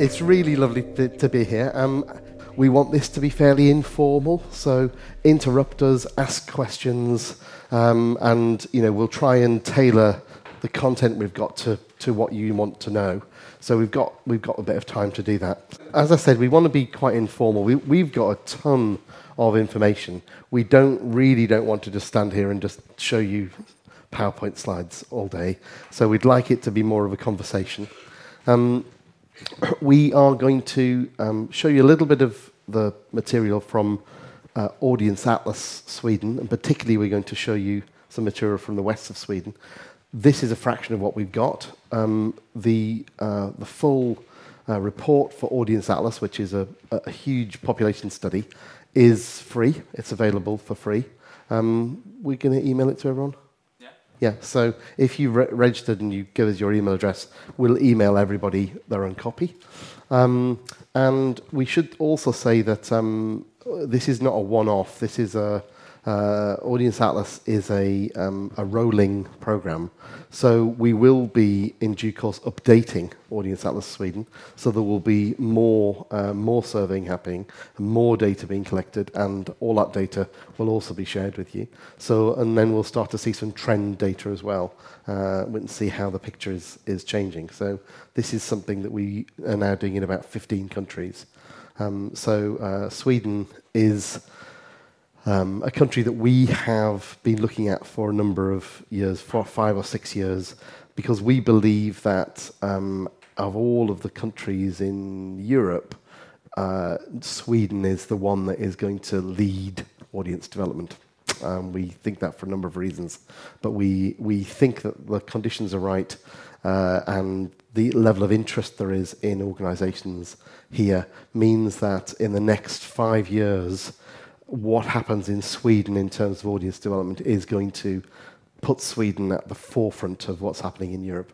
it's really lovely to, to be here. Um, we want this to be fairly informal, so interrupt us, ask questions, um, and you know we'll try and tailor the content we've got to, to what you want to know. So we've got we've got a bit of time to do that. As I said, we want to be quite informal. We, we've got a ton of information. We don't really don't want to just stand here and just show you PowerPoint slides all day. So we'd like it to be more of a conversation. Um, we are going to um, show you a little bit of the material from uh, Audience Atlas Sweden, and particularly we're going to show you some material from the west of Sweden. This is a fraction of what we've got. Um, the, uh, the full uh, report for Audience Atlas, which is a, a, huge population study, is free. It's available for free. Um, we're going to email it to everyone? Yeah, so if you re- registered and you give us your email address, we'll email everybody their own copy. Um, and we should also say that um, this is not a one off, this is a uh, Audience Atlas is a, um, a rolling program. So we will be, in due course, updating Audience Atlas Sweden. So there will be more, uh, more surveying happening, more data being collected, and all that data will also be shared with you. So, and then we'll start to see some trend data as well, uh, and see how the picture is, is changing. So this is something that we are now doing in about 15 countries. Um, so uh, Sweden is um, a country that we have been looking at for a number of years, for five or six years, because we believe that um, of all of the countries in Europe, uh, Sweden is the one that is going to lead audience development. Um, we think that for a number of reasons, but we, we think that the conditions are right uh, and the level of interest there is in organizations here means that in the next five years, what happens in Sweden in terms of audience development is going to put Sweden at the forefront of what's happening in Europe.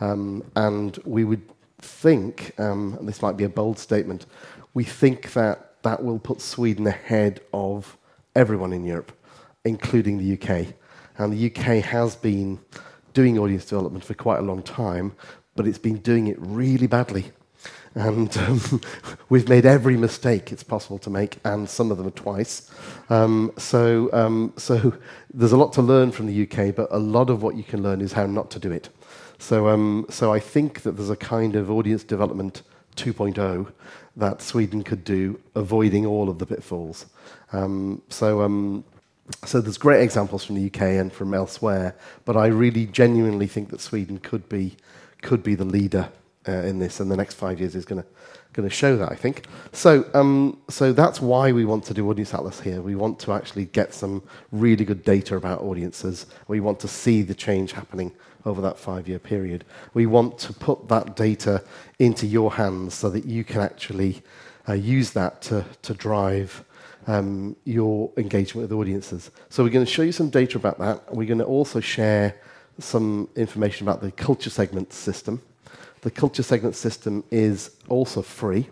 Um, and we would think, um, and this might be a bold statement, we think that that will put Sweden ahead of everyone in Europe, including the UK. And the UK has been doing audience development for quite a long time, but it's been doing it really badly. And um, we've made every mistake it's possible to make, and some of them twice. Um, so, um, so there's a lot to learn from the UK, but a lot of what you can learn is how not to do it. So, um, so I think that there's a kind of audience development 2.0 that Sweden could do, avoiding all of the pitfalls. Um, so, um, so there's great examples from the UK and from elsewhere, but I really genuinely think that Sweden could be, could be the leader uh, in this, and the next five years is going to going to show that, I think. So, um, so that's why we want to do Audience Atlas here. We want to actually get some really good data about audiences. We want to see the change happening over that five-year period. We want to put that data into your hands so that you can actually uh, use that to, to drive um, your engagement with audiences. So we're going to show you some data about that. We're going to also share some information about the culture segment system. The culture segment system is also free,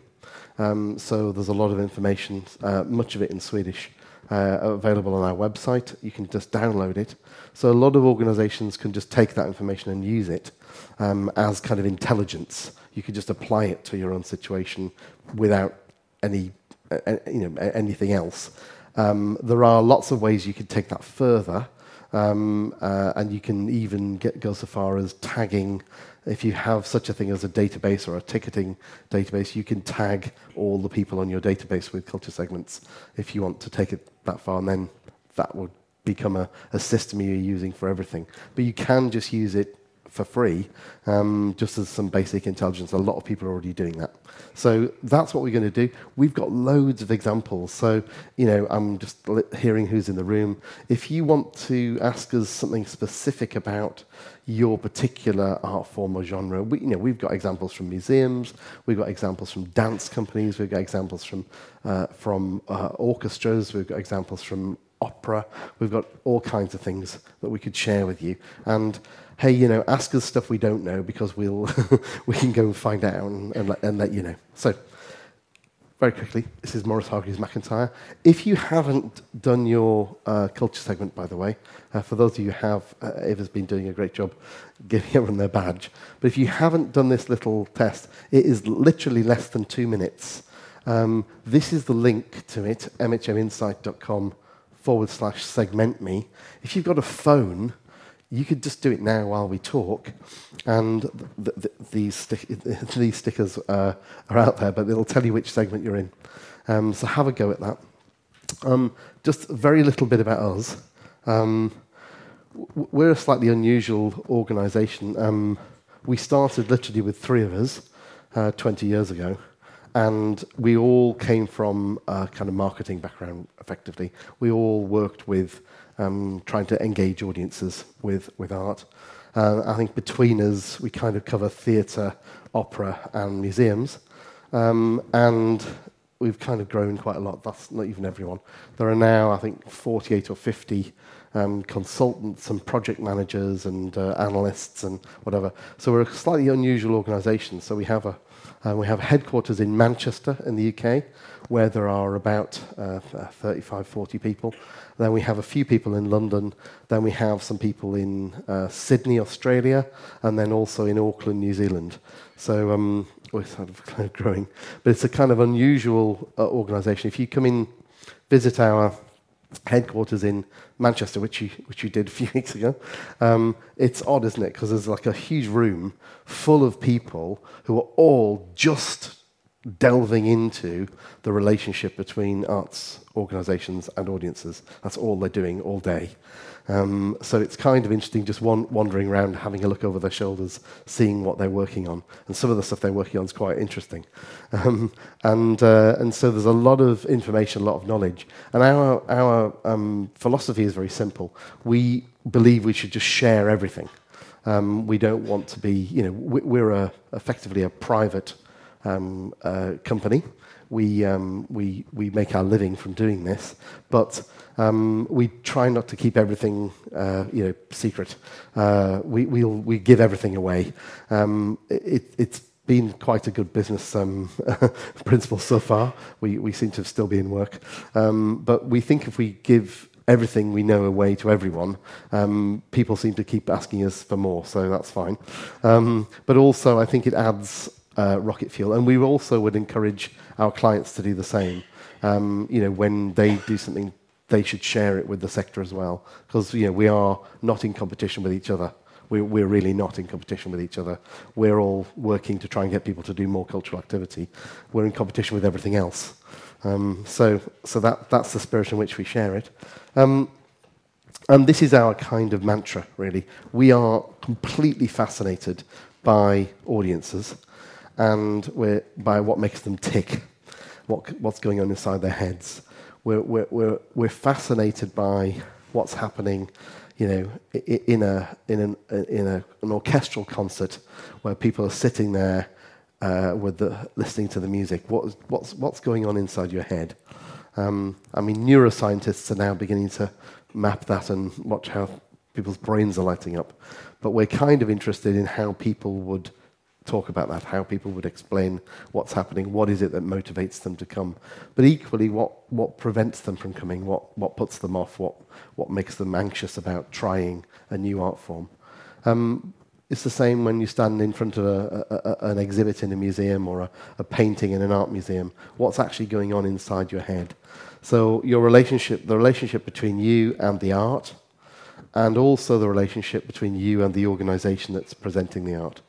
um, so there's a lot of information, uh, much of it in Swedish, uh, available on our website. You can just download it. So a lot of organizations can just take that information and use it um, as kind of intelligence. You could just apply it to your own situation without any, uh, you know, anything else. Um, there are lots of ways you could take that further, um, uh, and you can even get, go so far as tagging if you have such a thing as a database or a ticketing database, you can tag all the people on your database with culture segments if you want to take it that far, and then that would become a, a system you're using for everything. But you can just use it for free, um, just as some basic intelligence. A lot of people are already doing that. So that's what we're going to do. We've got loads of examples. So, you know, I'm just hearing who's in the room. If you want to ask us something specific about your particular art form or genre, we, you know, we've got examples from museums, we've got examples from dance companies, we've got examples from, uh, from uh, orchestras, we've got examples from opera, we've got all kinds of things that we could share with you. And hey, you know, ask us stuff we don't know because we'll we can go and find out and, and, let, and let you know. So very quickly, this is Morris Hargreaves McIntyre. If you haven't done your uh, culture segment, by the way, uh, for those of you who have, uh, Ava's been doing a great job giving everyone their badge. But if you haven't done this little test, it is literally less than two minutes. Um, this is the link to it, mhminsight.com forward slash segment me. If you've got a phone, you could just do it now while we talk, and th- th- these, stick- these stickers uh, are out there, but it'll tell you which segment you're in. Um, so have a go at that. Um, just a very little bit about us. Um, we're a slightly unusual organisation. Um, we started literally with three of us uh, 20 years ago, and we all came from a kind of marketing background, effectively. We all worked with um, trying to engage audiences with, with art. Uh, I think between us, we kind of cover theatre, opera, and museums. Um, and we've kind of grown quite a lot. That's not even everyone. There are now, I think, 48 or 50 um, consultants and project managers and uh, analysts and whatever. So we're a slightly unusual organisation. So we have a uh, we have headquarters in Manchester in the UK, where there are about uh, 35, 40 people. Then we have a few people in London. Then we have some people in uh, Sydney, Australia, and then also in Auckland, New Zealand. So um, of kind of growing. But it's a kind of unusual uh, organisation. If you come in, visit our headquarters in Manchester, which you, which you did a few weeks ago. Um, it's odd, isn't it? Because there's like a huge room full of people who are all just delving into the relationship between arts organisations and audiences. That's all they're doing all day. Um, so it's kind of interesting just wandering around, having a look over their shoulders, seeing what they're working on. And some of the stuff they're working on is quite interesting. Um, and, uh, and so there's a lot of information, a lot of knowledge. And our, our um, philosophy is very simple. We believe we should just share everything. Um, we don't want to be, you know, we're a, effectively a private um, uh, company. We, um, we, we make our living from doing this, but um, we try not to keep everything uh, you know, secret. Uh, we, we'll, we give everything away. Um, it, it's been quite a good business um, principle so far. We, we seem to still be in work. Um, but we think if we give everything we know away to everyone, um, people seem to keep asking us for more, so that's fine. Um, but also, I think it adds uh, rocket fuel. And we also would encourage our clients to do the same. Um, you know, when they do something, they should share it with the sector as well, because you know we are not in competition with each other. We're, we're really not in competition with each other. We're all working to try and get people to do more cultural activity. We're in competition with everything else. Um, so, so that, that's the spirit in which we share it. Um, and this is our kind of mantra, really. We are completely fascinated by audiences and by what makes them tick, what, what's going on inside their heads. We're, we're, we're, we're fascinated by what's happening you know, in, a, in, an, in a, an orchestral concert where people are sitting there uh, with the, listening to the music. What, what's, what's going on inside your head? Um, I mean, neuroscientists are now beginning to map that and watch how people's brains are lighting up. But we're kind of interested in how people would talk about that, how people would explain what's happening, what is it that motivates them to come, but equally what, what prevents them from coming, what, what puts them off, what, what makes them anxious about trying a new art form. Um, it's the same when you stand in front of a, a, a, an exhibit in a museum or a, painting in an art museum. What's actually going on inside your head? So your relationship, the relationship between you and the art, and also the relationship between you and the organization that's presenting the art.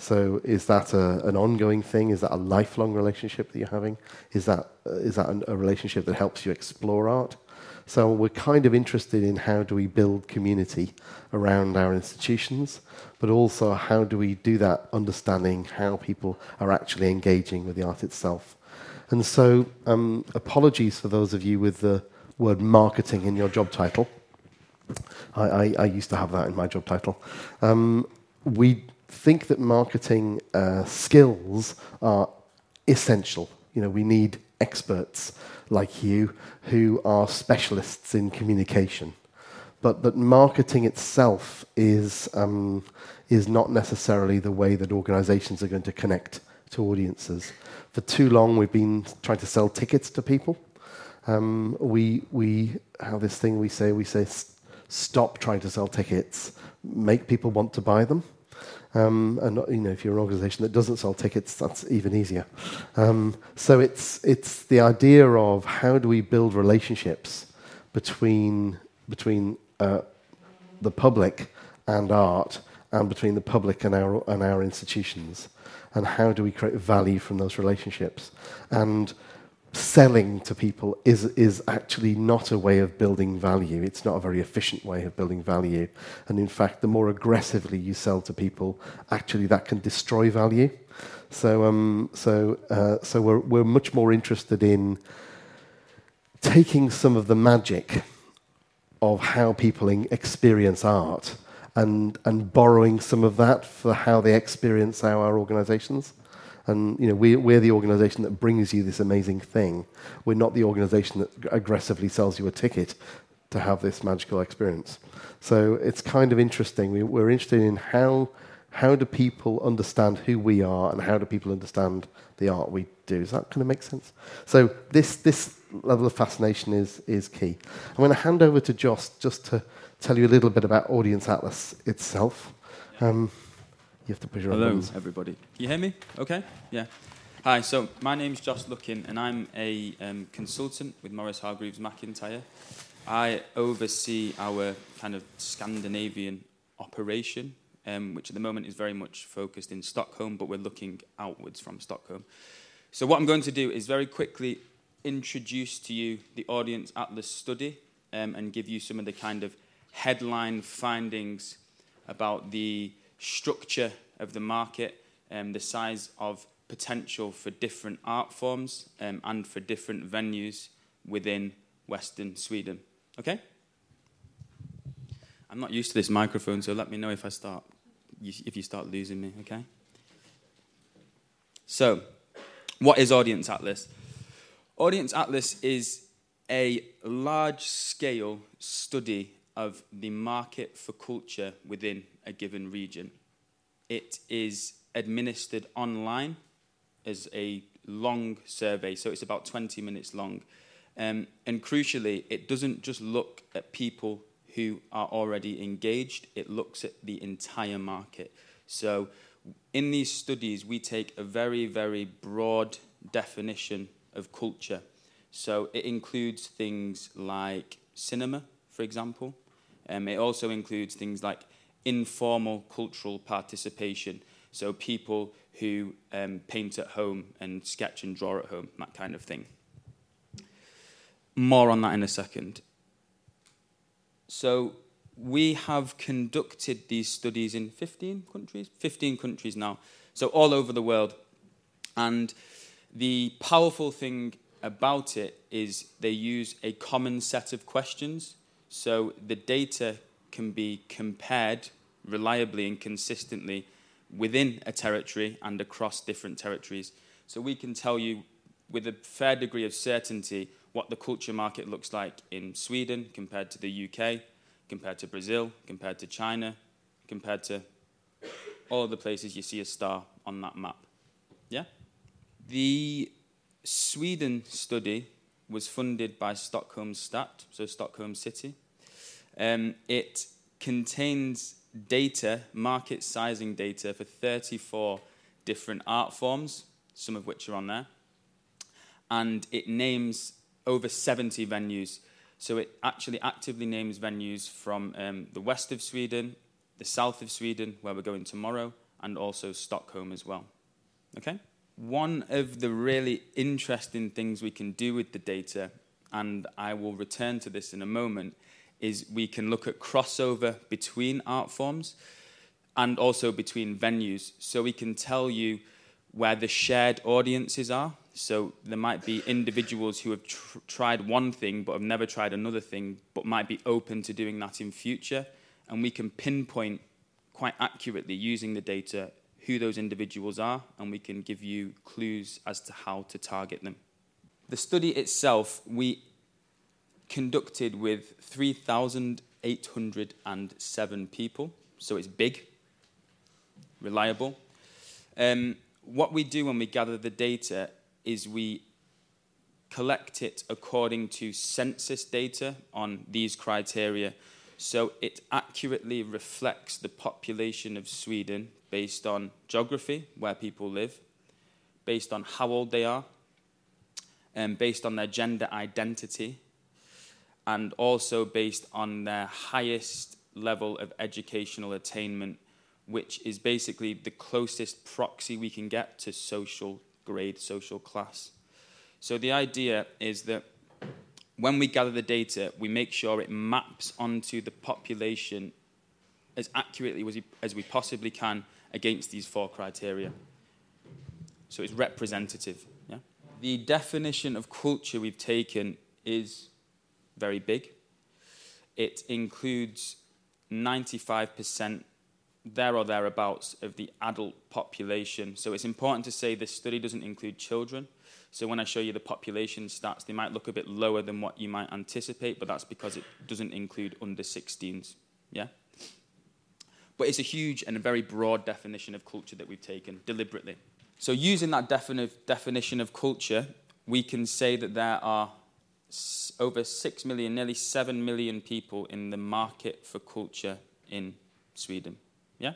So is that a, an ongoing thing? Is that a lifelong relationship that you're having? Is that, uh, is that an, a relationship that helps you explore art? So we're kind of interested in how do we build community around our institutions, but also how do we do that understanding how people are actually engaging with the art itself. And so um, apologies for those of you with the word marketing in your job title. I, I, I used to have that in my job title. Um, we think that marketing uh, skills are essential. You know, we need experts like you who are specialists in communication. But that marketing itself is, um, is not necessarily the way that organizations are going to connect to audiences. For too long, we've been trying to sell tickets to people. Um, we we have this thing we say we say stop trying to sell tickets, make people want to buy them. Um, and you know, if you're an organisation that doesn't sell tickets, that's even easier. Um, so it's it's the idea of how do we build relationships between between uh, the public and art, and between the public and our and our institutions, and how do we create value from those relationships and selling to people is, is actually not a way of building value. It's not a very efficient way of building value. And in fact, the more aggressively you sell to people, actually that can destroy value. So, um, so, uh, so we're, we're much more interested in taking some of the magic of how people experience art and, and borrowing some of that for how they experience our organizations. And you know, we, we're the organization that brings you this amazing thing. We're not the organization that aggressively sells you a ticket to have this magical experience. So it's kind of interesting. We, we're interested in how, how do people understand who we are and how do people understand the art we do. Does that kind of make sense? So this, this level of fascination is, is key. I'm going to hand over to Joss just to tell you a little bit about Audience Atlas itself. Um, you have to push your Hello, buttons. everybody. Can you hear me? Okay? Yeah. Hi, so my name's Josh Luckin, and I'm a um, consultant with Morris Hargreaves McIntyre. I oversee our kind of Scandinavian operation, um, which at the moment is very much focused in Stockholm, but we're looking outwards from Stockholm. So, what I'm going to do is very quickly introduce to you the Audience at Atlas study um, and give you some of the kind of headline findings about the structure of the market, um, the size of potential for different art forms um, and for different venues within Western Sweden. Okay? I'm not used to this microphone, so let me know if I start if you start losing me, okay? So, what is Audience Atlas? Audience Atlas is a large scale study of the market for culture within a given region. It is administered online as a long survey, so it's about 20 minutes long. Um, and crucially, it doesn't just look at people who are already engaged, it looks at the entire market. So, in these studies, we take a very, very broad definition of culture. So, it includes things like cinema, for example. Um, it also includes things like informal cultural participation. So people who um, paint at home and sketch and draw at home, that kind of thing. More on that in a second. So we have conducted these studies in 15 countries, 15 countries now, so all over the world. And the powerful thing about it is they use a common set of questions. So the data can be compared reliably and consistently within a territory and across different territories. So we can tell you with a fair degree of certainty what the culture market looks like in Sweden compared to the UK, compared to Brazil, compared to China, compared to all the places you see a star on that map. Yeah? The Sweden study was funded by Stockholm Stat, so Stockholm City. Um, it contains data, market sizing data for 34 different art forms, some of which are on there. And it names over 70 venues. So it actually actively names venues from um, the west of Sweden, the south of Sweden, where we're going tomorrow, and also Stockholm as well. Okay? One of the really interesting things we can do with the data, and I will return to this in a moment, is we can look at crossover between art forms and also between venues. So we can tell you where the shared audiences are. So there might be individuals who have tr- tried one thing but have never tried another thing, but might be open to doing that in future. And we can pinpoint quite accurately using the data who those individuals are, and we can give you clues as to how to target them. The study itself, we conducted with 3,807 people, so it's big, reliable. Um, what we do when we gather the data is we collect it according to census data on these criteria. So it accurately reflects the population of Sweden based on geography, where people live, based on how old they are, and based on their gender identity, and also based on their highest level of educational attainment, which is basically the closest proxy we can get to social grade, social class. So the idea is that when we gather the data, we make sure it maps onto the population as accurately as we, as we possibly can against these four criteria. So it's representative. Yeah? The definition of culture we've taken is very big. It includes 95% there or thereabouts of the adult population. So it's important to say this study doesn't include children. So when I show you the population stats, they might look a bit lower than what you might anticipate, but that's because it doesn't include under 16s. Yeah? But it's a huge and a very broad definition of culture that we've taken deliberately. So using that defini- definition of culture, we can say that there are over 6 million, nearly 7 million people in the market for culture in Sweden. Yeah?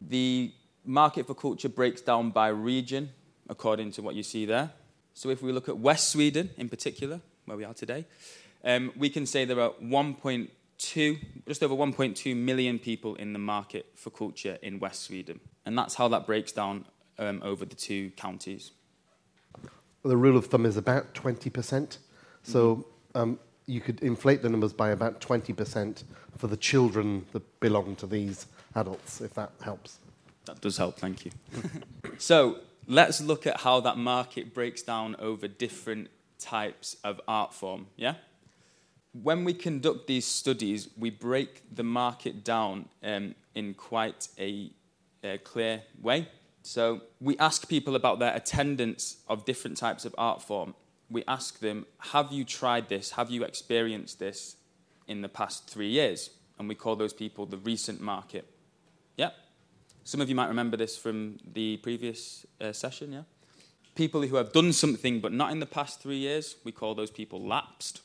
The market for culture breaks down by region according to what you see there. So if we look at West Sweden in particular, where we are today, um, we can say there are 1.2, just over 1.2 million people in the market for culture in West Sweden. And that's how that breaks down um, over the two counties. Well, the rule of thumb is about 20%. So mm-hmm. um, you could inflate the numbers by about 20% for the children that belong to these adults, if that helps. That does help, thank you. so let's look at how that market breaks down over different types of art form, yeah? When we conduct these studies, we break the market down um, in quite a, a clear way. So we ask people about their attendance of different types of art form. We ask them, have you tried this? Have you experienced this in the past three years? And we call those people the recent market. Yeah? Some of you might remember this from the previous uh, session, yeah? People who have done something but not in the past three years, we call those people lapsed.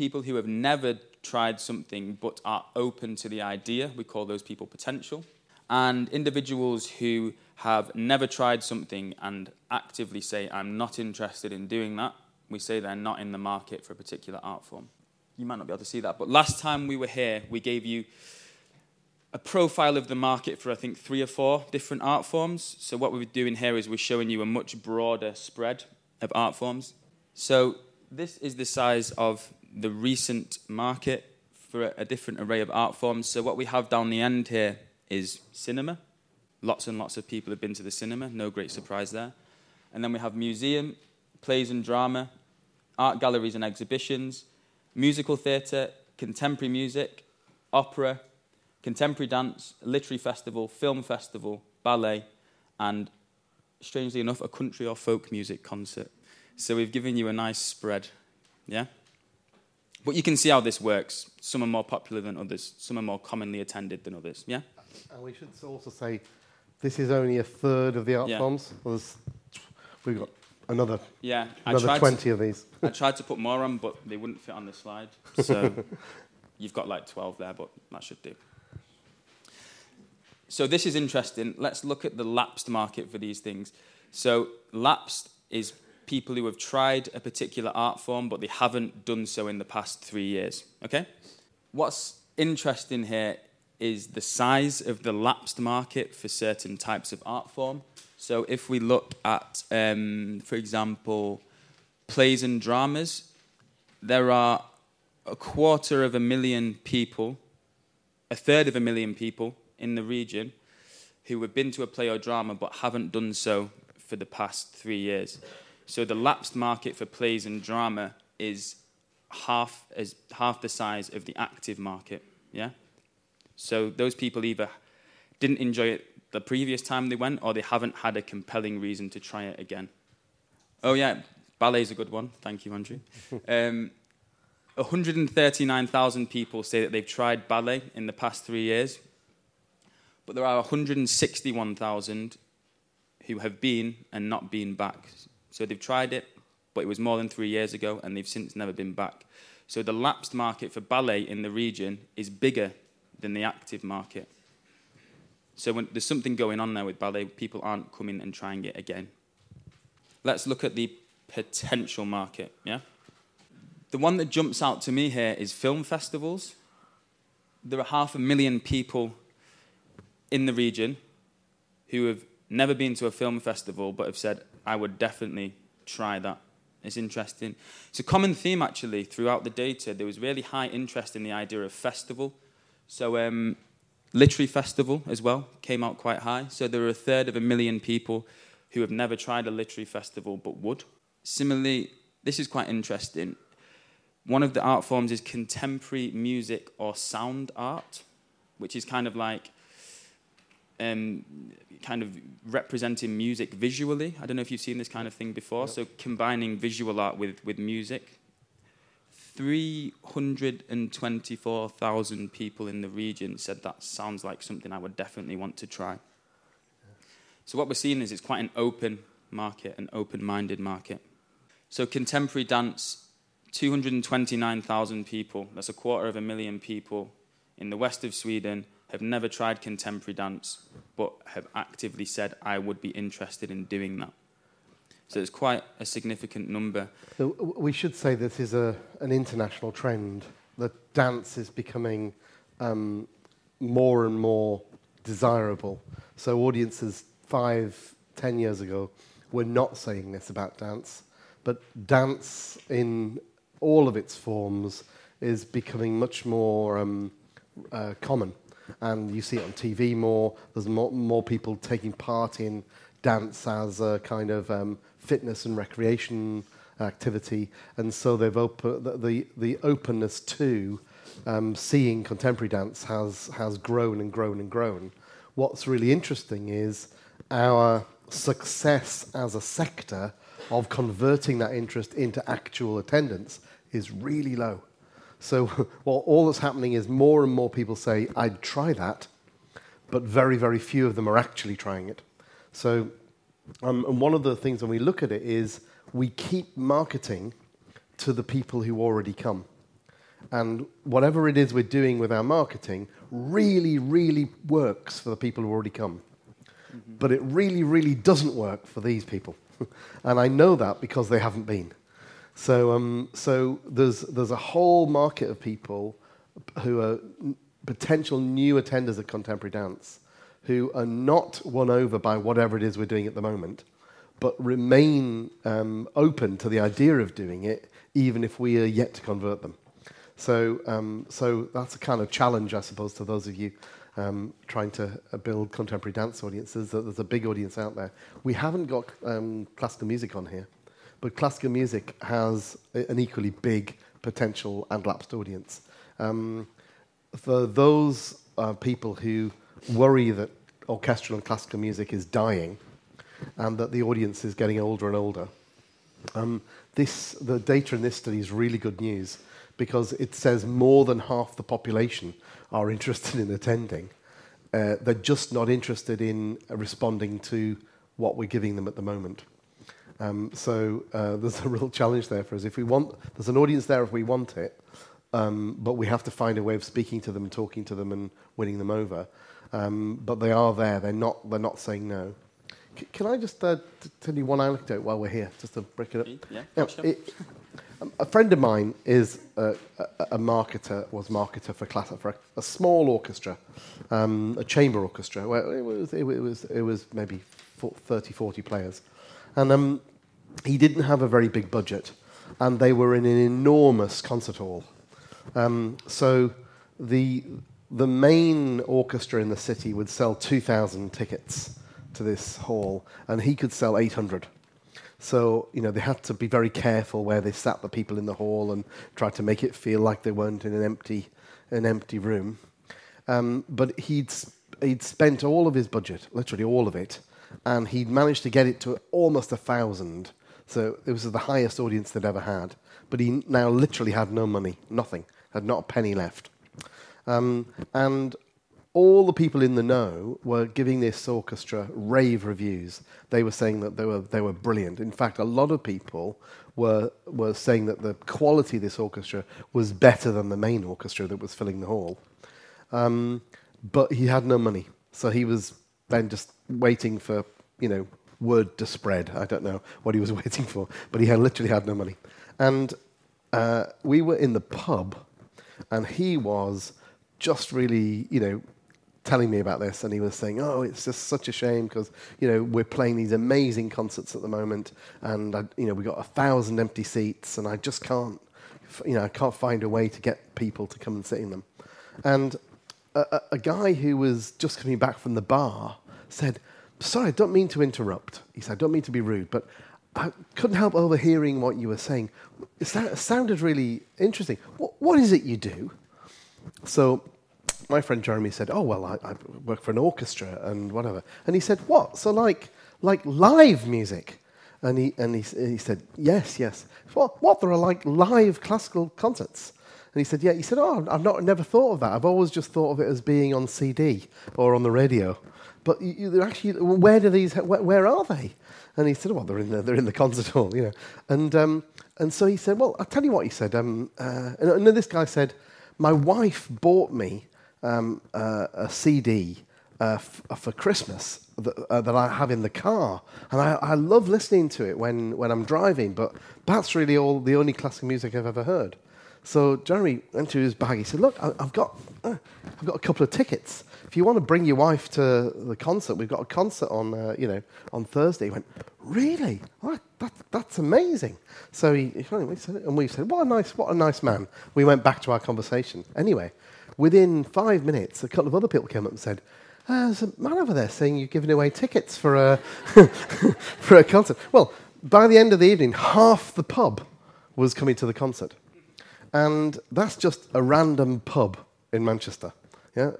People who have never tried something but are open to the idea, we call those people potential. And individuals who have never tried something and actively say, I'm not interested in doing that, we say they're not in the market for a particular art form. You might not be able to see that, but last time we were here, we gave you a profile of the market for I think three or four different art forms. So what we're doing here is we're showing you a much broader spread of art forms. So this is the size of the recent market for a, different array of art forms. So what we have down the end here is cinema. Lots and lots of people have been to the cinema, no great surprise there. And then we have museum, plays and drama, art galleries and exhibitions, musical theatre, contemporary music, opera, contemporary dance, literary festival, film festival, ballet, and strangely enough, a country or folk music concert. So we've given you a nice spread, yeah? But you can see how this works. Some are more popular than others, some are more commonly attended than others, yeah? And we should also say this is only a third of the art yeah. forms. we've got another, yeah, another 20 to, of these. I tried to put more on, but they wouldn't fit on the slide. So you've got like 12 there, but that should do. So this is interesting. Let's look at the lapsed market for these things. So lapsed is people who have tried a particular art form, but they haven't done so in the past three years. Okay? What's interesting here is the size of the lapsed market for certain types of art form. So if we look at, um, for example, plays and dramas, there are a quarter of a million people, a third of a million people in the region who have been to a play or drama but haven't done so for the past three years. So the lapsed market for plays and drama is half as half the size of the active market. Yeah. So those people either didn't enjoy it the previous time they went, or they haven't had a compelling reason to try it again. Oh yeah, ballet's a good one. Thank you, Andrew. Um, 139,000 people say that they've tried ballet in the past three years, but there are 161,000 who have been and not been back. So they've tried it, but it was more than three years ago, and they've since never been back. So the lapsed market for ballet in the region is bigger than the active market. So when, there's something going on there with ballet. People aren't coming and trying it again. Let's look at the potential market. Yeah. The one that jumps out to me here is film festivals. There are half a million people in the region who have never been to a film festival but have said, I would definitely try that. It's interesting. It's a common theme, actually, throughout the data. There was really high interest in the idea of festival. So, um, literary festival as well came out quite high. So, there are a third of a million people who have never tried a literary festival but would. Similarly, this is quite interesting. One of the art forms is contemporary music or sound art, which is kind of like um, kind of representing music visually. I don't know if you've seen this kind of thing before. Yep. So combining visual art with, with music. 324,000 people in the region said that sounds like something I would definitely want to try. So what we're seeing is it's quite an open market, an open-minded market. So contemporary dance, 229,000 people. That's a quarter of a million people in the west of Sweden have never tried contemporary dance, but have actively said, I would be interested in doing that. So it's quite a significant number. So we should say this is a, an international trend. That dance is becoming um, more and more desirable. So audiences five, ten years ago were not saying this about dance, but dance in all of its forms is becoming much more um, uh, common and you see it on TV more. There's more, more people taking part in dance as a kind of um, fitness and recreation activity, and so they've the, the openness to um, seeing contemporary dance has has grown and grown and grown. What's really interesting is our success as a sector of converting that interest into actual attendance is really low. So well, all that's happening is more and more people say, I'd try that, but very, very few of them are actually trying it. So, um, and one of the things when we look at it is we keep marketing to the people who already come. And whatever it is we're doing with our marketing really, really works for the people who already come. Mm-hmm. But it really, really doesn't work for these people. and I know that because they haven't been. So, um, so there's, there's a whole market of people who are potential new attenders of contemporary dance who are not won over by whatever it is we're doing at the moment, but remain um, open to the idea of doing it, even if we are yet to convert them. So, um, so that's a kind of challenge, I suppose, to those of you um, trying to uh, build contemporary dance audiences. That there's a big audience out there. We haven't got um, classical music on here. But classical music has an equally big potential and lapsed audience. Um, for those uh, people who worry that orchestral and classical music is dying and that the audience is getting older and older, um, this, the data in this study is really good news because it says more than half the population are interested in attending. Uh, they're just not interested in responding to what we're giving them at the moment. Um, so uh, there's a real challenge there for us. If we want, there's an audience there if we want it, um, but we have to find a way of speaking to them talking to them and winning them over. Um, but they are there. They're not. They're not saying no. C- can I just uh, t- tell you one anecdote while we're here, just to break it up? Yeah. yeah sure. it, um, a friend of mine is a, a, a marketer. Was marketer for class for a, a small orchestra, um, a chamber orchestra. Well, it was it, was it was maybe 30, 40 players, and um, he didn't have a very big budget, and they were in an enormous concert hall. Um, so the the main orchestra in the city would sell 2,000 tickets to this hall, and he could sell 800. So, you know, they had to be very careful where they sat the people in the hall and try to make it feel like they weren't in an empty, an empty room. Um, but he'd, he'd spent all of his budget, literally all of it, and he'd managed to get it to almost a thousand so it was the highest audience they'd ever had. But he now literally had no money, nothing, had not a penny left. Um, and all the people in the know were giving this orchestra rave reviews. They were saying that they were they were brilliant. In fact, a lot of people were were saying that the quality of this orchestra was better than the main orchestra that was filling the hall. Um, but he had no money, so he was then just waiting for you know word to spread. I don't know what he was waiting for, but he had literally had no money. And uh, we were in the pub, and he was just really, you know, telling me about this, and he was saying, "Oh, it's just such a shame because you know we're playing these amazing concerts at the moment, and I, you know we got a thousand empty seats, and I just can't, you know, I can't find a way to get people to come and sit in them." And a, a, a guy who was just coming back from the bar said, "Sorry, I don't mean to interrupt." He said, "I don't mean to be rude, but." I couldn't help overhearing what you were saying. It sounded really interesting. What, what is it you do? So my friend Jeremy said, "Oh well, I, I, work for an orchestra and whatever." And he said, "What? So like like live music?" And he and he, he said, "Yes, yes." What? What? There are like live classical concerts. And he said, "Yeah." He said, "Oh, I've not never thought of that. I've always just thought of it as being on CD or on the radio." But you, actually, where do these? Where, where, are they? And he said, "Well, they're in the they're in the concert hall, you know." And um, and so he said, "Well, I'll tell you what." He said, um, uh, and, and this guy said, "My wife bought me um, uh, a CD uh, f- uh, for Christmas that, uh, that I have in the car, and I, I love listening to it when, when I'm driving. But that's really all the only classical music I've ever heard. So Jeremy went to his bag. He said, "Look, I, have got uh, I've got a couple of tickets. If you want to bring your wife to the concert, we've got a concert on uh, you know on Thursday." He went, "Really? Oh, that, that's amazing." So he, he said, and we said, "What a nice what a nice man." We went back to our conversation. Anyway, within five minutes, a couple of other people came up and said, uh, "There's a man over there saying you're giving away tickets for a for a concert." Well, by the end of the evening, half the pub was coming to the concert, and that's just a random pub in Manchester. Yeah,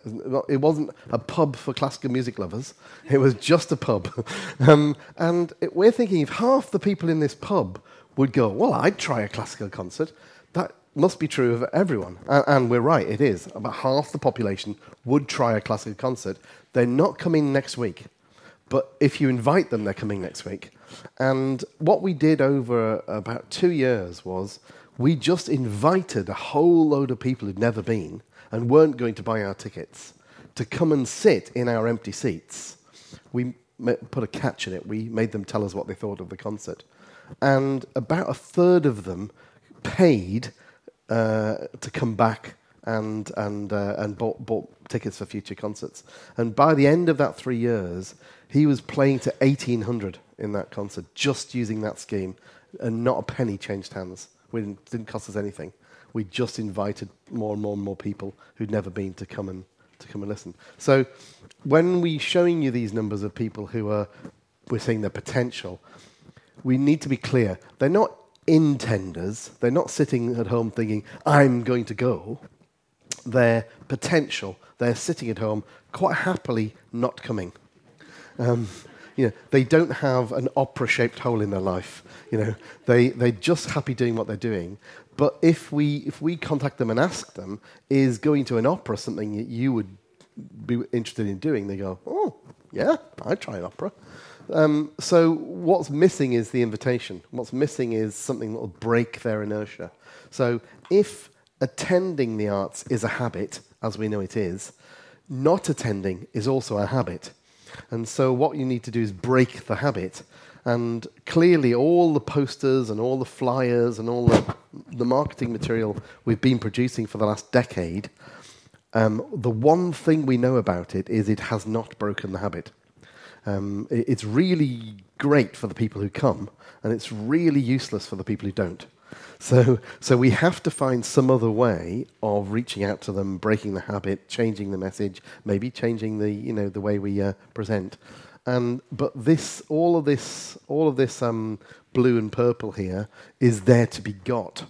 it wasn't a pub for classical music lovers. It was just a pub, um, and it, we're thinking if half the people in this pub would go, well, I'd try a classical concert. That must be true of everyone. And, and, we're right, it is. About half the population would try a classical concert. They're not coming next week. But if you invite them, they're coming next week. And what we did over about two years was we just invited a whole load of people who'd never been and weren't going to buy our tickets to come and sit in our empty seats. We put a catch in it. We made them tell us what they thought of the concert. And about a third of them paid uh, to come back and and uh, and bought, bought tickets for future concerts. And by the end of that three years, he was playing to eighteen hundred in that concert, just using that scheme, and not a penny changed hands. Didn't, didn't cost us anything. We just invited more and more and more people who'd never been to come and to come and listen. So, when we're showing you these numbers of people who are we're seeing their potential, we need to be clear. They're not intenders. They're not sitting at home thinking, I'm going to go. They're potential. They're sitting at home quite happily not coming. Um, you know, they don't have an opera shaped hole in their life. You know, they, they're just happy doing what they're doing. But if we, if we contact them and ask them, is going to an opera something that you would be interested in doing? They go, oh, yeah, I'd try an opera. Um, so what's missing is the invitation. What's missing is something that will break their inertia. So if attending the arts is a habit, as we know it is, not attending is also a habit. And so what you need to do is break the habit. And clearly, all the posters and all the flyers and all the, the marketing material we've been producing for the last decade, um, the one thing we know about it is it has not broken the habit. Um, it's really great for the people who come, and it's really useless for the people who don't. So, so we have to find some other way of reaching out to them, breaking the habit, changing the message, maybe changing the you know the way we uh, present. And but this, all of this, all of this um, blue and purple here is there to be got.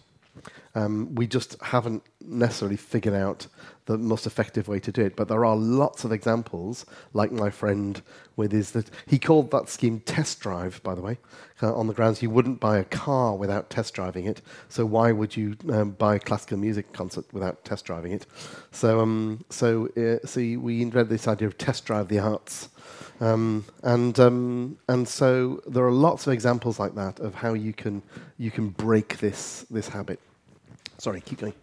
Um, we just haven't necessarily figured out the most effective way to do it. But there are lots of examples, like my friend with his that he called that scheme test drive, by the way, uh, on the grounds you wouldn't buy a car without test driving it. So why would you um, buy a classical music concert without test driving it? So um, so uh, see, we invented this idea of test drive the arts. Um, and um, and so there are lots of examples like that of how you can you can break this this habit. Sorry, keep going.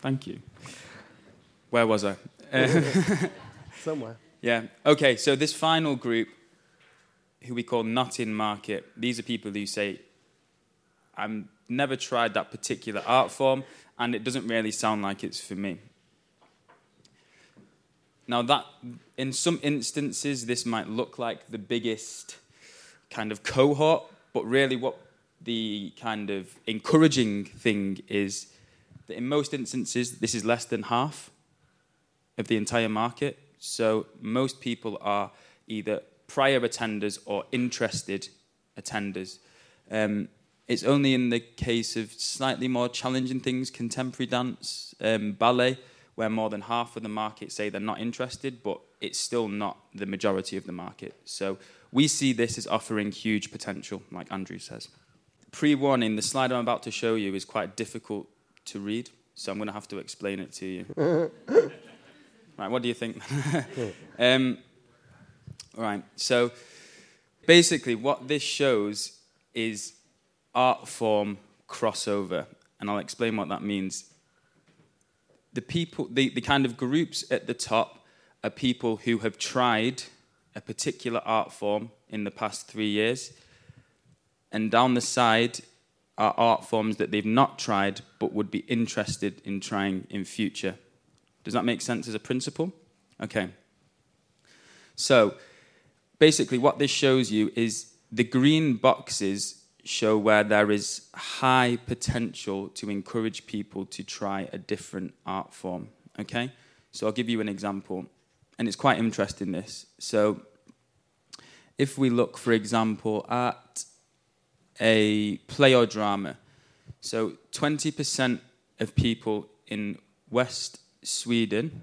Thank you. Where was I? Somewhere. Yeah. Okay. So this final group, who we call not in market, these are people who say, "I've never tried that particular art form, and it doesn't really sound like it's for me." Now, that in some instances, this might look like the biggest kind of cohort, but really, what the kind of encouraging thing is that in most instances, this is less than half of the entire market. So, most people are either prior attenders or interested attenders. Um, it's only in the case of slightly more challenging things, contemporary dance, um, ballet, where more than half of the market say they're not interested, but it's still not the majority of the market. So we see this as offering huge potential, like Andrew says. Pre warning, the slide I'm about to show you is quite difficult to read, so I'm going to have to explain it to you. right, what do you think? um, right, so basically, what this shows is art form crossover, and I'll explain what that means the people, the, the kind of groups at the top are people who have tried a particular art form in the past three years. And down the side are art forms that they've not tried but would be interested in trying in future. Does that make sense as a principle? Okay. So basically, what this shows you is the green boxes show where there is high potential to encourage people to try a different art form. Okay? So I'll give you an example. And it's quite interesting, this. So if we look, for example, at a play or drama, so 20% of people in West Sweden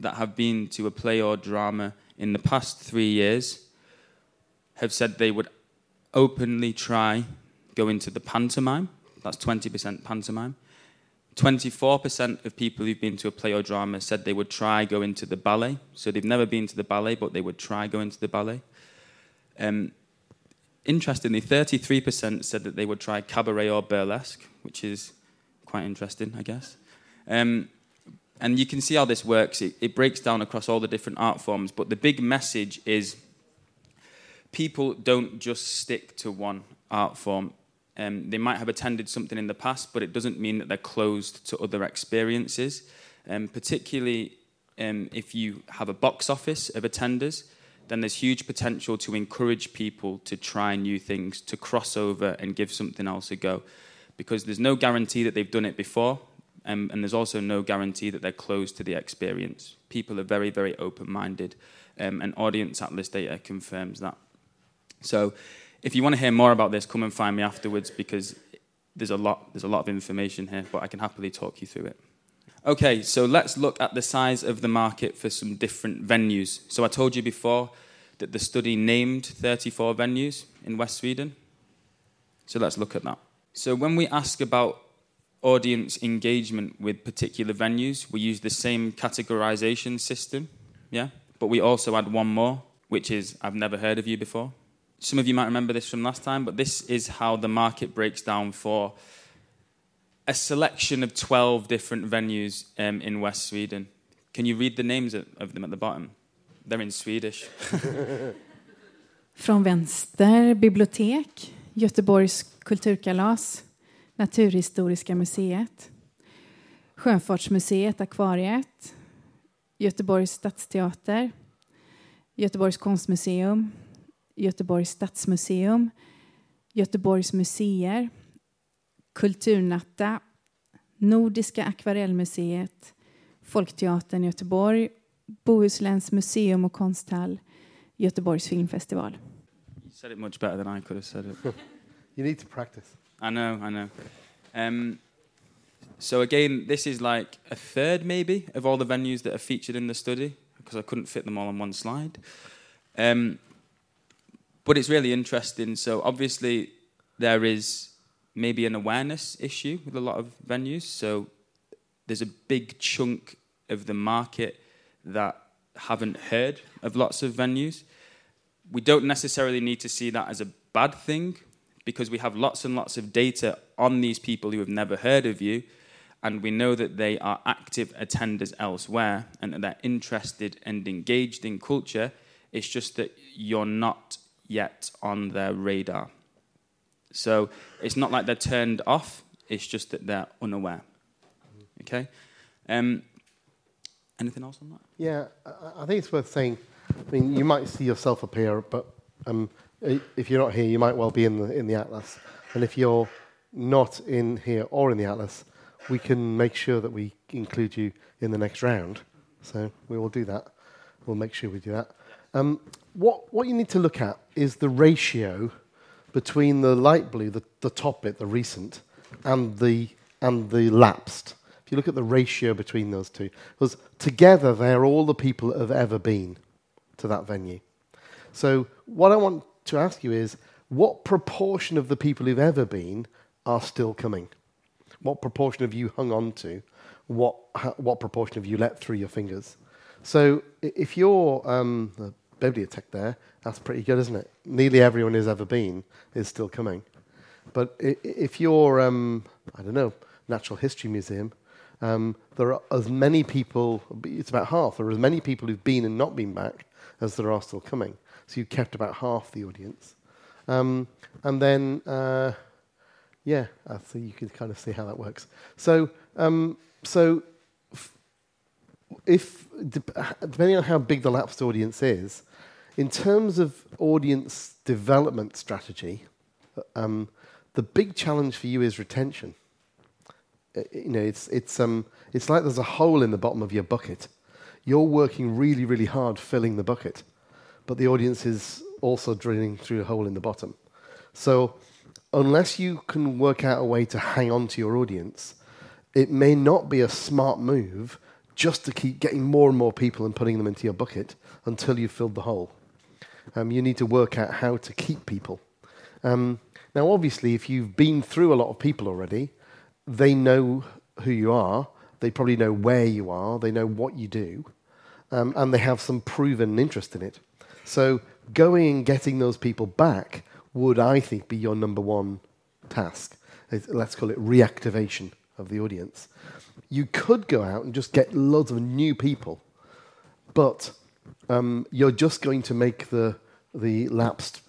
that have been to a play or drama in the past three years have said they would openly try go into the pantomime. That's 20% pantomime. 24% of people who've been to a play or drama said they would try go into the ballet. So they've never been to the ballet, but they would try go into the ballet. Um, interestingly, 33% said that they would try cabaret or burlesque, which is quite interesting, I guess. Um, and you can see how this works. It, it breaks down across all the different art forms, but the big message is people don't just stick to one art form. Um, they might have attended something in the past, but it doesn't mean that they're closed to other experiences. Um, particularly um, if you have a box office of attenders, then there's huge potential to encourage people to try new things, to cross over and give something else a go. Because there's no guarantee that they've done it before, um, and there's also no guarantee that they're closed to the experience. People are very, very open minded, um, and Audience Atlas data confirms that. So if you want to hear more about this, come and find me afterwards because there's a lot, there's a lot of information here, but I can happily talk you through it. Okay, so let's look at the size of the market for some different venues. So I told you before that the study named 34 venues in West Sweden. So let's look at that. So when we ask about audience engagement with particular venues, we use the same categorization system, yeah? But we also add one more, which is I've never heard of you before. Some of you might remember this from last time, but this is how the market breaks down for a selection of 12 different venues um, in West Sweden. Can you read the names of, them at the bottom? They're in Swedish. Från vänster bibliotek, Göteborgs kulturkalas, Naturhistoriska museet, Sjöfartsmuseet Akvariet, Göteborgs stadsteater, Göteborgs konstmuseum, Göteborgs stadsmuseum, Göteborgs museer, Kulturnatta, Nordiska akvarellmuseet, Folkteatern i Göteborg, Bohusläns museum och konsthall, Göteborgs filmfestival. You said it much better than I could have said it. You need to practice. I know, I know. Um, so again, this is like a third maybe of all the venues that are featured in the study because I couldn't fit them all on one slide. Um, but it's really interesting. So obviously, there is maybe an awareness issue with a lot of venues. So there's a big chunk of the market that haven't heard of lots of venues. We don't necessarily need to see that as a bad thing because we have lots and lots of data on these people who have never heard of you and we know that they are active attenders elsewhere and that they're interested and engaged in culture. It's just that you're not yet on their radar. So it's not like they're turned off, it's just that they're unaware. Okay? Um, anything else on that? Yeah, I, think it's worth saying. I mean, you might see yourself appear, but um, if you're not here, you might well be in the, in the Atlas. And if you're not in here or in the Atlas, we can make sure that we include you in the next round. So we will do that. We'll make sure we do that. Um, what, what you need to look at is the ratio between the light blue, the, the top bit, the recent, and the, and the lapsed. If you look at the ratio between those two, because together they're all the people that have ever been to that venue. So what I want to ask you is, what proportion of the people who've ever been are still coming? What proportion have you hung on to? What, what proportion have you let through your fingers? So if you're um, the bibliotech there, that's pretty good, isn't it? Nearly everyone who's ever been is still coming. But if you're, um, I don't know, Natural History Museum, um, there are as many people, it's about half, there are as many people who've been and not been back as there are still coming. So you've kept about half the audience. Um, and then uh, yeah, uh, so you can kind of see how that works. So, um, so if depending on how big the lapsed audience is, in terms of audience development strategy, um, the big challenge for you is retention. Uh, you know, it's it's um, it's like there's a hole in the bottom of your bucket. You're working really, really hard filling the bucket, but the audience is also drilling through a hole in the bottom. So unless you can work out a way to hang on to your audience, it may not be a smart move just to keep getting more and more people and putting them into your bucket until you've filled the hole. Um, you need to work out how to keep people. Um, now, obviously, if you've been through a lot of people already, they know who you are. They probably know where you are. They know what you do. Um, and they have some proven interest in it. So, going and getting those people back would, I think, be your number one task. Let's call it reactivation of the audience. You could go out and just get loads of new people, but um, you're just going to make the, the lapsed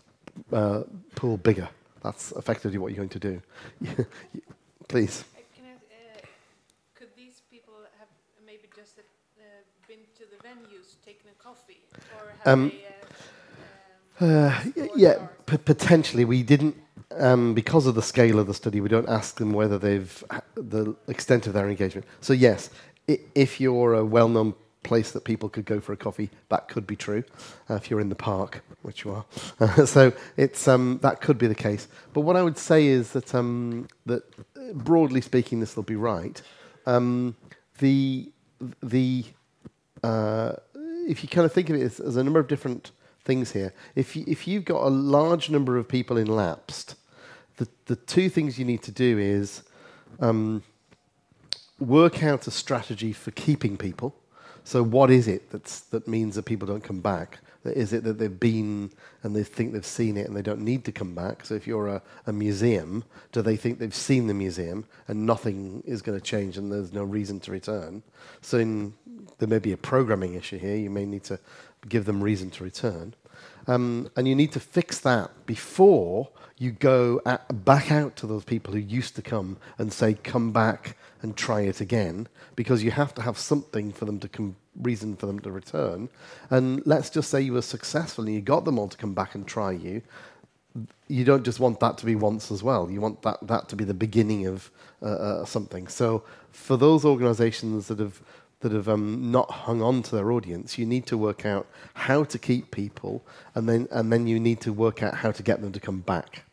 uh, pool bigger. That's effectively what you're going to do. Please. Uh, uh, could these people have maybe just uh, been to the venues, taken a coffee, or have um, they? Uh, yeah, p- potentially. We didn't, um, because of the scale of the study, we don't ask them whether they've, the extent of their engagement. So, yes, if you're a well known place that people could go for a coffee, that could be true. Uh, if you're in the park, which you are. so, it's, um, that could be the case. But what I would say is that, um, that broadly speaking, this will be right. Um, the, the, uh, if you kind of think of it as, as a number of different things here. If, you, if you've got a large number of people in lapsed, the, the two things you need to do is um, work out a strategy for keeping people. So, what is it that's, that means that people don't come back? Is it that they've been and they think they've seen it and they don't need to come back? So, if you're a, a museum, do they think they've seen the museum and nothing is going to change and there's no reason to return? So, in, there may be a programming issue here. You may need to give them reason to return. Um, and you need to fix that before you go at, back out to those people who used to come and say, come back and try it again, because you have to have something for them to come, reason for them to return. And let's just say you were successful and you got them all to come back and try you. You don't just want that to be once as well. You want that, that to be the beginning of uh, uh, something. So, for those organizations that have that have um, not hung on to their audience, you need to work out how to keep people, and then, and then you need to work out how to get them to come back.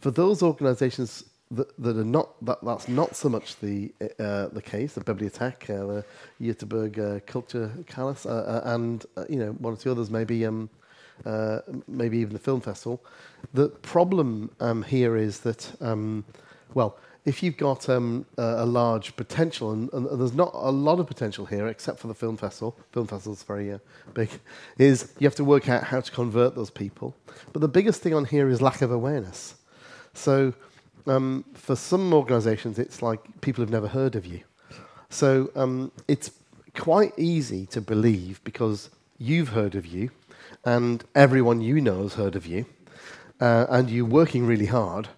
For those organisations that, that are not that, that's not so much the uh, the case. The Bibliothek, uh, the Göteborg uh, Culture Palace, uh, uh, and uh, you know one or two others, maybe um, uh, maybe even the film festival. The problem um, here is that um, well, if you've got um, a, a large potential, and, and there's not a lot of potential here, except for the film festival. Film festival's very uh, big. Is you have to work out how to convert those people. But the biggest thing on here is lack of awareness. So um, for some organisations, it's like people have never heard of you. So um, it's quite easy to believe because you've heard of you, and everyone you know has heard of you, uh, and you're working really hard.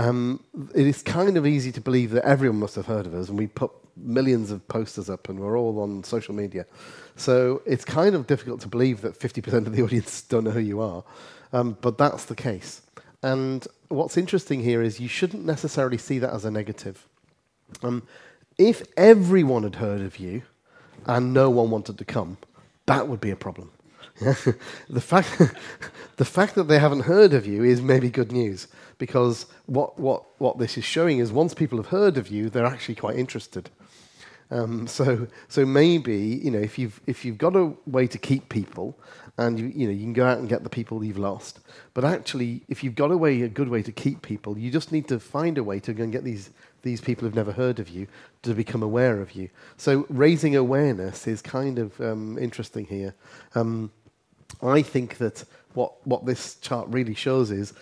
Um, it is kind of easy to believe that everyone must have heard of us, and we put millions of posters up, and we're all on social media. So it's kind of difficult to believe that 50% of the audience don't know who you are, um, but that's the case. And what's interesting here is you shouldn't necessarily see that as a negative. Um, if everyone had heard of you and no one wanted to come, that would be a problem. the fact the fact that they haven't heard of you is maybe good news because what, what, what this is showing is once people have heard of you, they're actually quite interested. Um, so, so maybe you know if you've if you've got a way to keep people, and you you know you can go out and get the people you've lost, but actually if you've got a way a good way to keep people, you just need to find a way to go and get these these people who've never heard of you to become aware of you. So raising awareness is kind of um, interesting here. Um, I think that what what this chart really shows is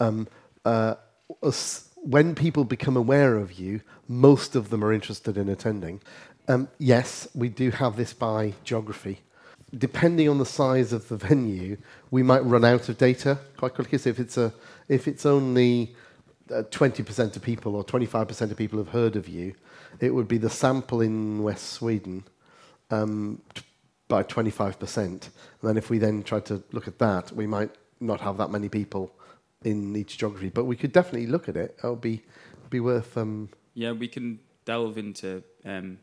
um, uh, us, when people become aware of you, most of them are interested in attending. Um, yes, we do have this by geography. Depending on the size of the venue, we might run out of data quite quickly. So if it's a if it's only uh, twenty uh, percent of people or twenty five percent of people have heard of you, it would be the sample in West Sweden um, by twenty five percent. And then if we then tried to look at that, we might not have that many people in each geography. But we could definitely look at it. It would be be worth. Um, yeah, we can delve into um,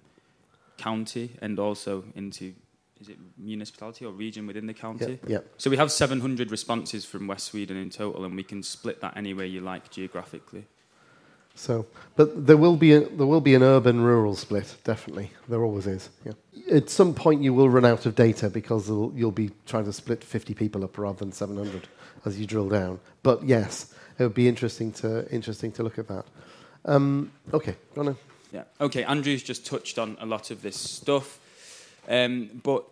county and also into is it municipality or region within the county? Yeah. yeah. So we have 700 responses from West Sweden in total, and we can split that any way you like geographically. So, but there will be a, there will be an urban-rural split, definitely. There always is. Yeah. At some point, you will run out of data because you'll be trying to split 50 people up rather than 700 as you drill down. But yes, it would be interesting to interesting to look at that. Um, okay, go on. Yeah. Okay. Andrew's just touched on a lot of this stuff, um, but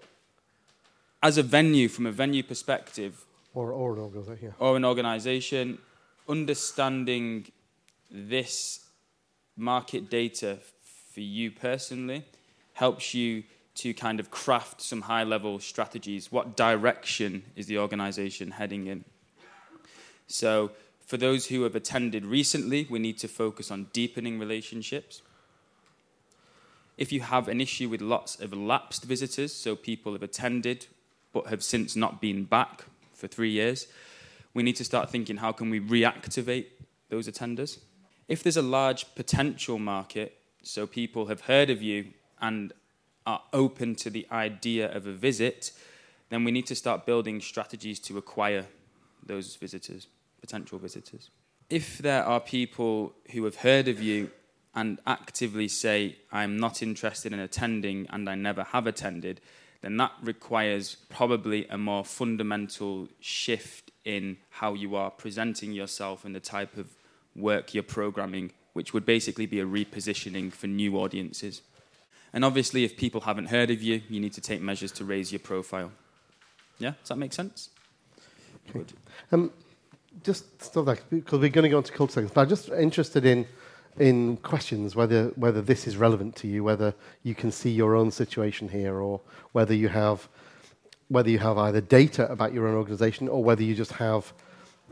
as a venue, from a venue perspective, or or an organisation, yeah. or an organisation, understanding this market data for you personally helps you to kind of craft some high level strategies. What direction is the organization heading in? So, for those who have attended recently, we need to focus on deepening relationships. If you have an issue with lots of lapsed visitors, so people have attended but have since not been back for three years, we need to start thinking how can we reactivate those attenders? If there's a large potential market, so people have heard of you and are open to the idea of a visit, then we need to start building strategies to acquire those visitors potential visitors. If there are people who have heard of you and actively say, I'm not interested in attending and I never have attended, then that requires probably a more fundamental shift in how you are presenting yourself and the type of work you're programming, which would basically be a repositioning for new audiences. And obviously, if people haven't heard of you, you need to take measures to raise your profile. Yeah, does that make sense? Okay. Good. Um, just stop that because we're going to go into Culture Segments. But I'm just interested in in questions whether whether this is relevant to you, whether you can see your own situation here, or whether you have whether you have either data about your own organisation or whether you just have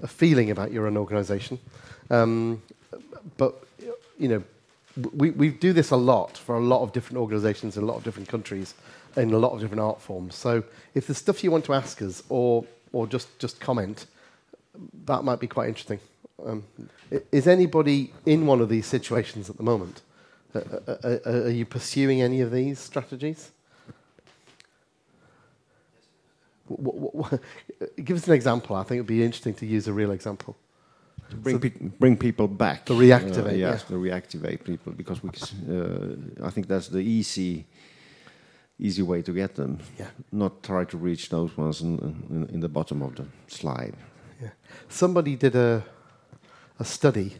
a feeling about your own organisation. Um, but you know, we we do this a lot for a lot of different organisations in a lot of different countries in a lot of different art forms. So if there's stuff you want to ask us or or just just comment that might be quite interesting. Um, is anybody in one of these situations at the moment? Uh, uh, uh, uh, are you pursuing any of these strategies? Give us an example. I think it would be interesting to use a real example. To bring pe- bring people back. To reactivate, Uh, yeah. yes, to reactivate people because we. Uh, I think that's the easy, easy way to get them. Yeah. Not try to reach those ones in, in, in the bottom of the slide. Yeah. Somebody did a, a study.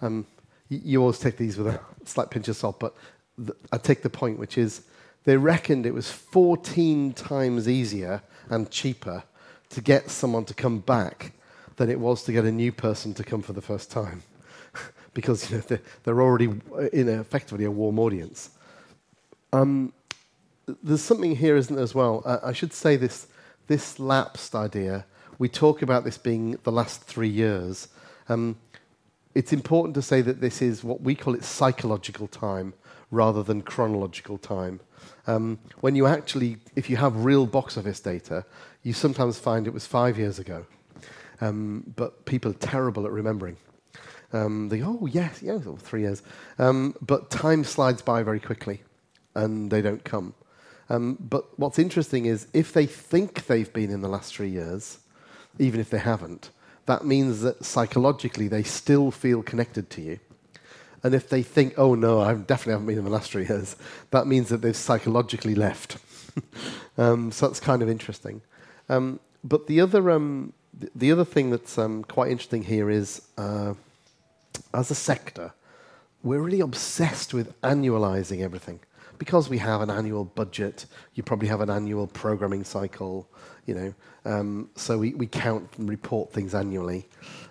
Um, you always take these with a slight pinch of salt, but th- I take the point, which is they reckoned it was 14 times easier and cheaper to get someone to come back than it was to get a new person to come for the first time. because you know, they're, they're already in a, effectively a warm audience. Um, there's something here, isn't there, as well? Uh, I should say this, this lapsed idea, we talk about this being the last three years. Um, it's important to say that this is what we call it psychological time rather than chronological time. Um, when you actually, if you have real box office data, you sometimes find it was five years ago. Um, but people are terrible at remembering. Um, they go, oh, yes, yes, oh, three years. Um, but time slides by very quickly and they don't come. Um, but what's interesting is if they think they've been in the last three years, even if they haven't, that means that psychologically they still feel connected to you. And if they think, oh no, I definitely haven't been in the last three years, that means that they've psychologically left. um, so that's kind of interesting. Um, but the other, um, th- the other thing that's um, quite interesting here is, uh, as a sector, we're really obsessed with annualizing everything. Because we have an annual budget, you probably have an annual programming cycle, you know, um, so we, we count and report things annually.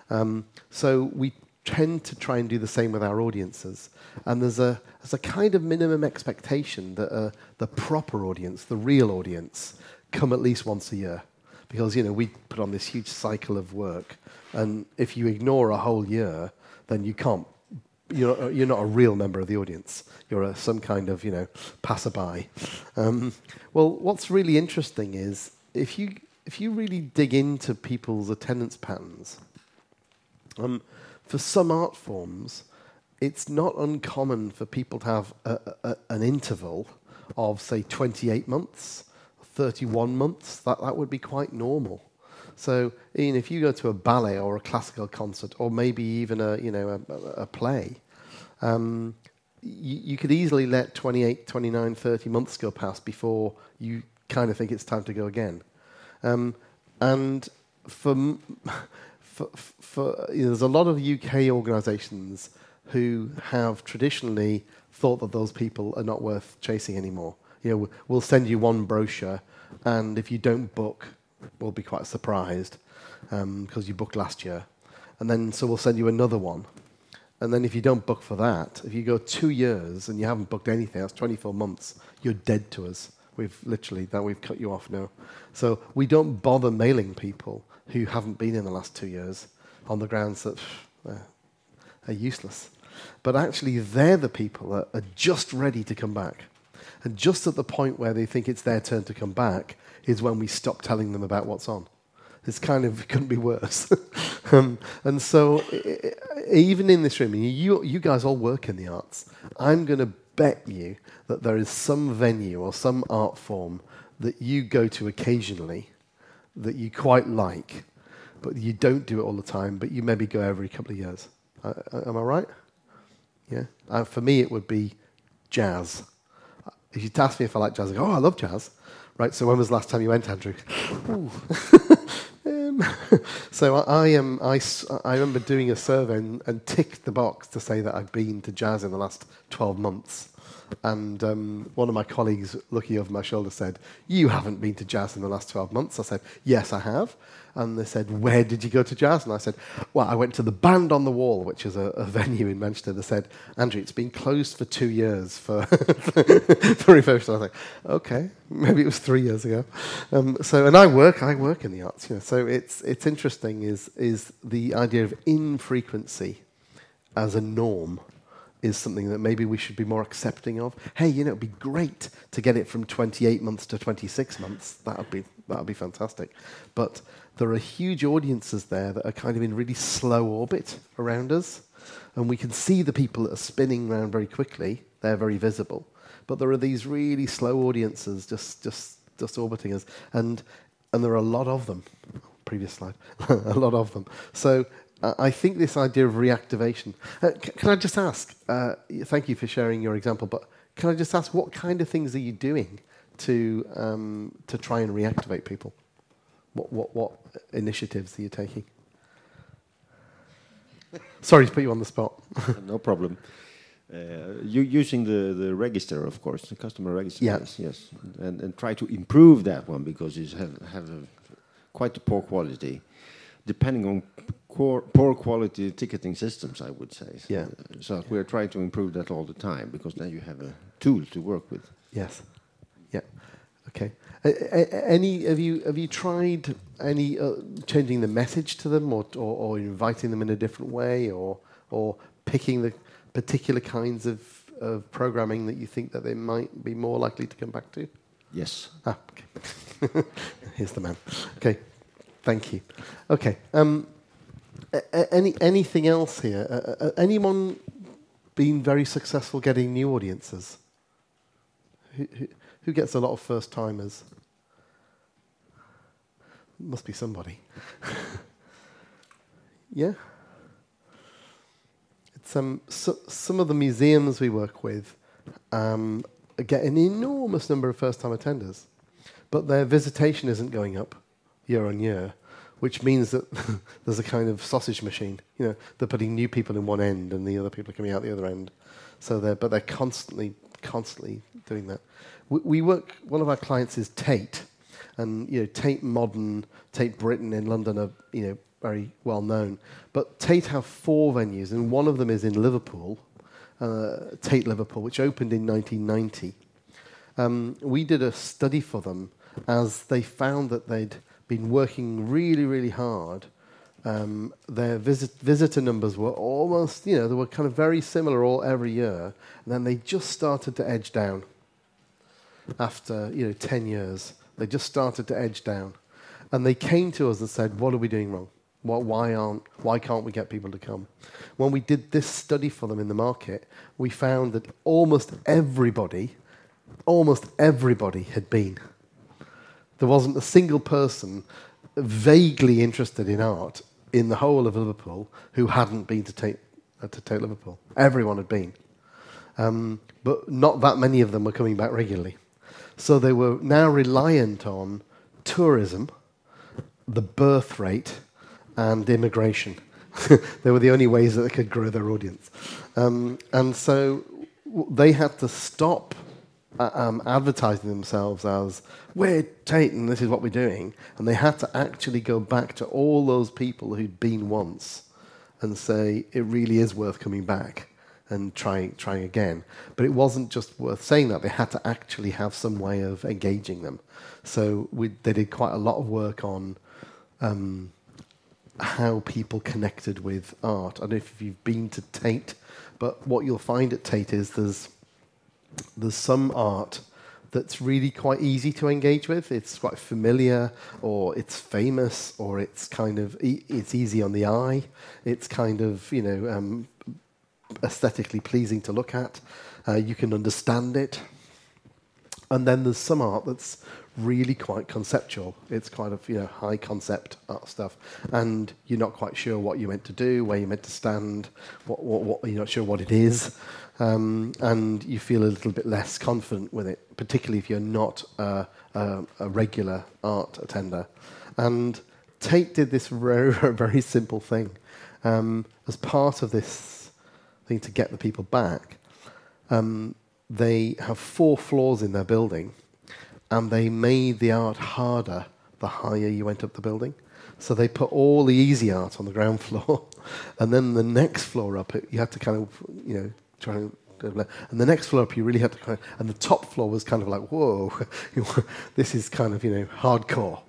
Um, so we tend to try and do the same with our audiences. And there's a, there's a kind of minimum expectation that uh, the proper audience, the real audience, come at least once a year. Because, you know, we put on this huge cycle of work. And if you ignore a whole year, then you can't you're you're not a real member of the audience. You're a, some kind of, you know, passerby. Um, well, what's really interesting is if you if you really dig into people's attendance patterns, um, for some art forms, it's not uncommon for people to have a, a, an interval of, say, 28 months, 31 months. That, that would be quite normal. So, Ian, if you go to a ballet or a classical concert, or maybe even a, you know, a, a play, um, you, you could easily let 28, 29, 30 months go past before you kind of think it's time to go again. Um, and for, for, for you know, there's a lot of UK organisations who have traditionally thought that those people are not worth chasing anymore. You know, we'll send you one brochure, and if you don't book, we'll be quite surprised um, because you booked last year. And then so we'll send you another one. And then if you don't book for that, if you go two years and you haven't booked anything, that's 24 months, you're dead to us. We've literally, that we've cut you off now. So we don't bother mailing people who haven't been in the last two years on the grounds that pff, are useless. But actually, they're the people that are just ready to come back. And just at the point where they think it's their turn to come back is when we stop telling them about what's on. It's kind of, it couldn't be worse. um, and so, i- i- even in this room, you, you guys all work in the arts. I'm going to bet you that there is some venue or some art form that you go to occasionally that you quite like, but you don't do it all the time, but you maybe go every couple of years. Uh, am I right? Yeah. Uh, for me, it would be jazz. If you'd ask me if I like jazz, I go, oh, I love jazz. Right, so when was the last time you went, Andrew? Um, so I, I, um, I, I remember doing a survey and, and ticked the box to say that I've been to jazz in the last 12 months. And um, one of my colleagues, looking over my shoulder, said, You haven't been to jazz in the last 12 months. I said, Yes, I have. And they said, Where did you go to jazz? And I said, Well, I went to the Band on the Wall, which is a, a venue in Manchester. They said, Andrew, it's been closed for two years for, for refurbishment. I was like, Okay, maybe it was three years ago. Um, so, and I work, I work in the arts. You know, so it's, it's interesting is, is the idea of infrequency as a norm is something that maybe we should be more accepting of. Hey, you know, it'd be great to get it from 28 months to 26 months. That would be that would be fantastic. But there are huge audiences there that are kind of in really slow orbit around us, and we can see the people that are spinning around very quickly. They're very visible, but there are these really slow audiences just just just orbiting us, and and there are a lot of them. Previous slide, a lot of them. So I I think this idea of reactivation. Uh, c- can I just ask? Uh, thank you for sharing your example, but can I just ask what kind of things are you doing to um, to try and reactivate people? What what what initiatives are you taking? Sorry to put you on the spot. no problem. Uh, you using the, the register, of course, the customer register. Yeah. Yes, yes, and and try to improve that one because it's have have a, quite a poor quality, depending on poor, poor quality ticketing systems. I would say. Yeah. So we're trying to improve that all the time because then you have a tool to work with. Yes. Yeah. Okay. Any have you have you tried any uh, changing the message to them, or, or or inviting them in a different way, or or picking the particular kinds of, of programming that you think that they might be more likely to come back to? Yes. Ah, okay. Here's the man. Okay, thank you. Okay, um, any anything else here? Uh, uh, anyone been very successful getting new audiences? Who, who, who gets a lot of first timers? Must be somebody. yeah. It's um, so, some of the museums we work with um, get an enormous number of first-time attenders, but their visitation isn't going up year on year, which means that there's a kind of sausage machine. You know, they're putting new people in one end, and the other people are coming out the other end. So they're, but they're constantly, constantly doing that. We, we work. One of our clients is Tate, and you know, Tate Modern, Tate Britain in London are you know very well known. But Tate have four venues, and one of them is in Liverpool, uh, Tate Liverpool, which opened in 1990. Um, we did a study for them as they found that they'd been working really, really hard. Um, their visit, visitor numbers were almost, you know, they were kind of very similar all every year, and then they just started to edge down after you know 10 years. They just started to edge down. And they came to us and said, What are we doing wrong? Why, why, aren't, why can't we get people to come? When we did this study for them in the market, we found that almost everybody, almost everybody had been. There wasn't a single person vaguely interested in art in the whole of Liverpool who hadn't been to Tate, uh, to Liverpool. Everyone had been. Um, but not that many of them were coming back regularly. So they were now reliant on tourism, the birth rate, and immigration. they were the only ways that they could grow their audience. Um, and so they had to stop um, advertising themselves as, we're Tate and this is what we're doing. And they had to actually go back to all those people who'd been once and say, it really is worth coming back and trying, trying again. But it wasn't just worth saying that, they had to actually have some way of engaging them. So we, they did quite a lot of work on um, how people connected with art. I don't know if you've been to Tate, but what you'll find at Tate is there's there's some art that's really quite easy to engage with. It's quite familiar, or it's famous, or it's kind of e- it's easy on the eye. It's kind of you know um, aesthetically pleasing to look at. Uh, you can understand it. And then there's some art that's really quite conceptual. It's kind of you know high concept art stuff, and you're not quite sure what you're meant to do, where you're meant to stand, what, what, what you're not sure what it is, um, and you feel a little bit less confident with it, particularly if you're not uh, a, a regular art attender. And Tate did this very very simple thing um, as part of this thing to get the people back. Um, they have four floors in their building, and they made the art harder the higher you went up the building. So they put all the easy art on the ground floor, and then the next floor up, you had to kind of, you know, try and. And the next floor up, you really had to kind of, and the top floor was kind of like, whoa, this is kind of, you know, hardcore.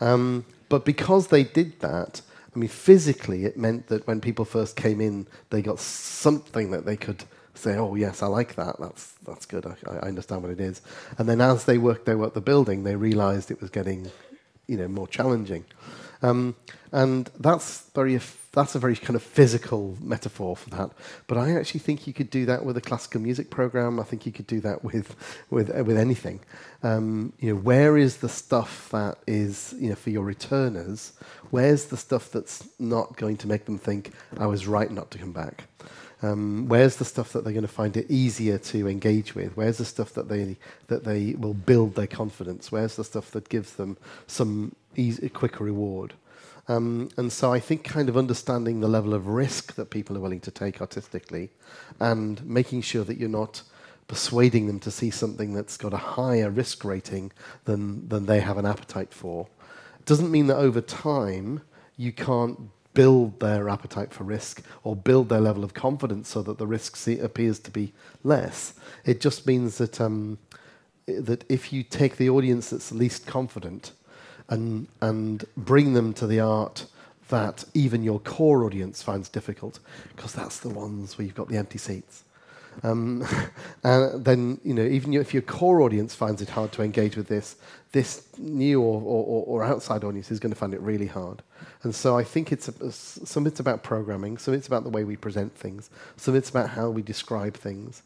Um, but because they did that, I mean, physically, it meant that when people first came in, they got something that they could say, "Oh, yes, I like that. That's that's good. I, I understand what it is." And then as they worked their way up the building, they realised it was getting, you know, more challenging. Um, and that's very that's a very kind of physical metaphor for that. But I actually think you could do that with a classical music program. I think you could do that with with uh, with anything. Um, you know, where is the stuff that is you know for your returners? Where's the stuff that's not going to make them think I was right not to come back? Um, where's the stuff that they're going to find it easier to engage with? Where's the stuff that they that they will build their confidence? Where's the stuff that gives them some easy, quicker reward? Um, and so I think kind of understanding the level of risk that people are willing to take artistically and making sure that you're not persuading them to see something that's got a higher risk rating than, than they have an appetite for doesn't mean that over time you can't build their appetite for risk or build their level of confidence so that the risk see, appears to be less. It just means that um, that if you take the audience that's least confident and and bring them to the art that even your core audience finds difficult, because that's the ones where you've got the empty seats. Um, and then, you know, even if your core audience finds it hard to engage with this, this new or, or, or outside audience is going to find it really hard. And so I think it's a, some it's about programming, some it's about the way we present things, some it's about how we describe things.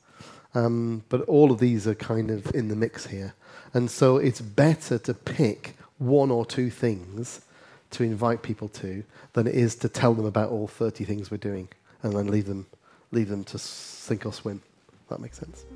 Um, but all of these are kind of in the mix here. And so it's better to pick one or two things to invite people to than it is to tell them about all 30 things we're doing and then leave them, leave them to sink or swim. That makes sense.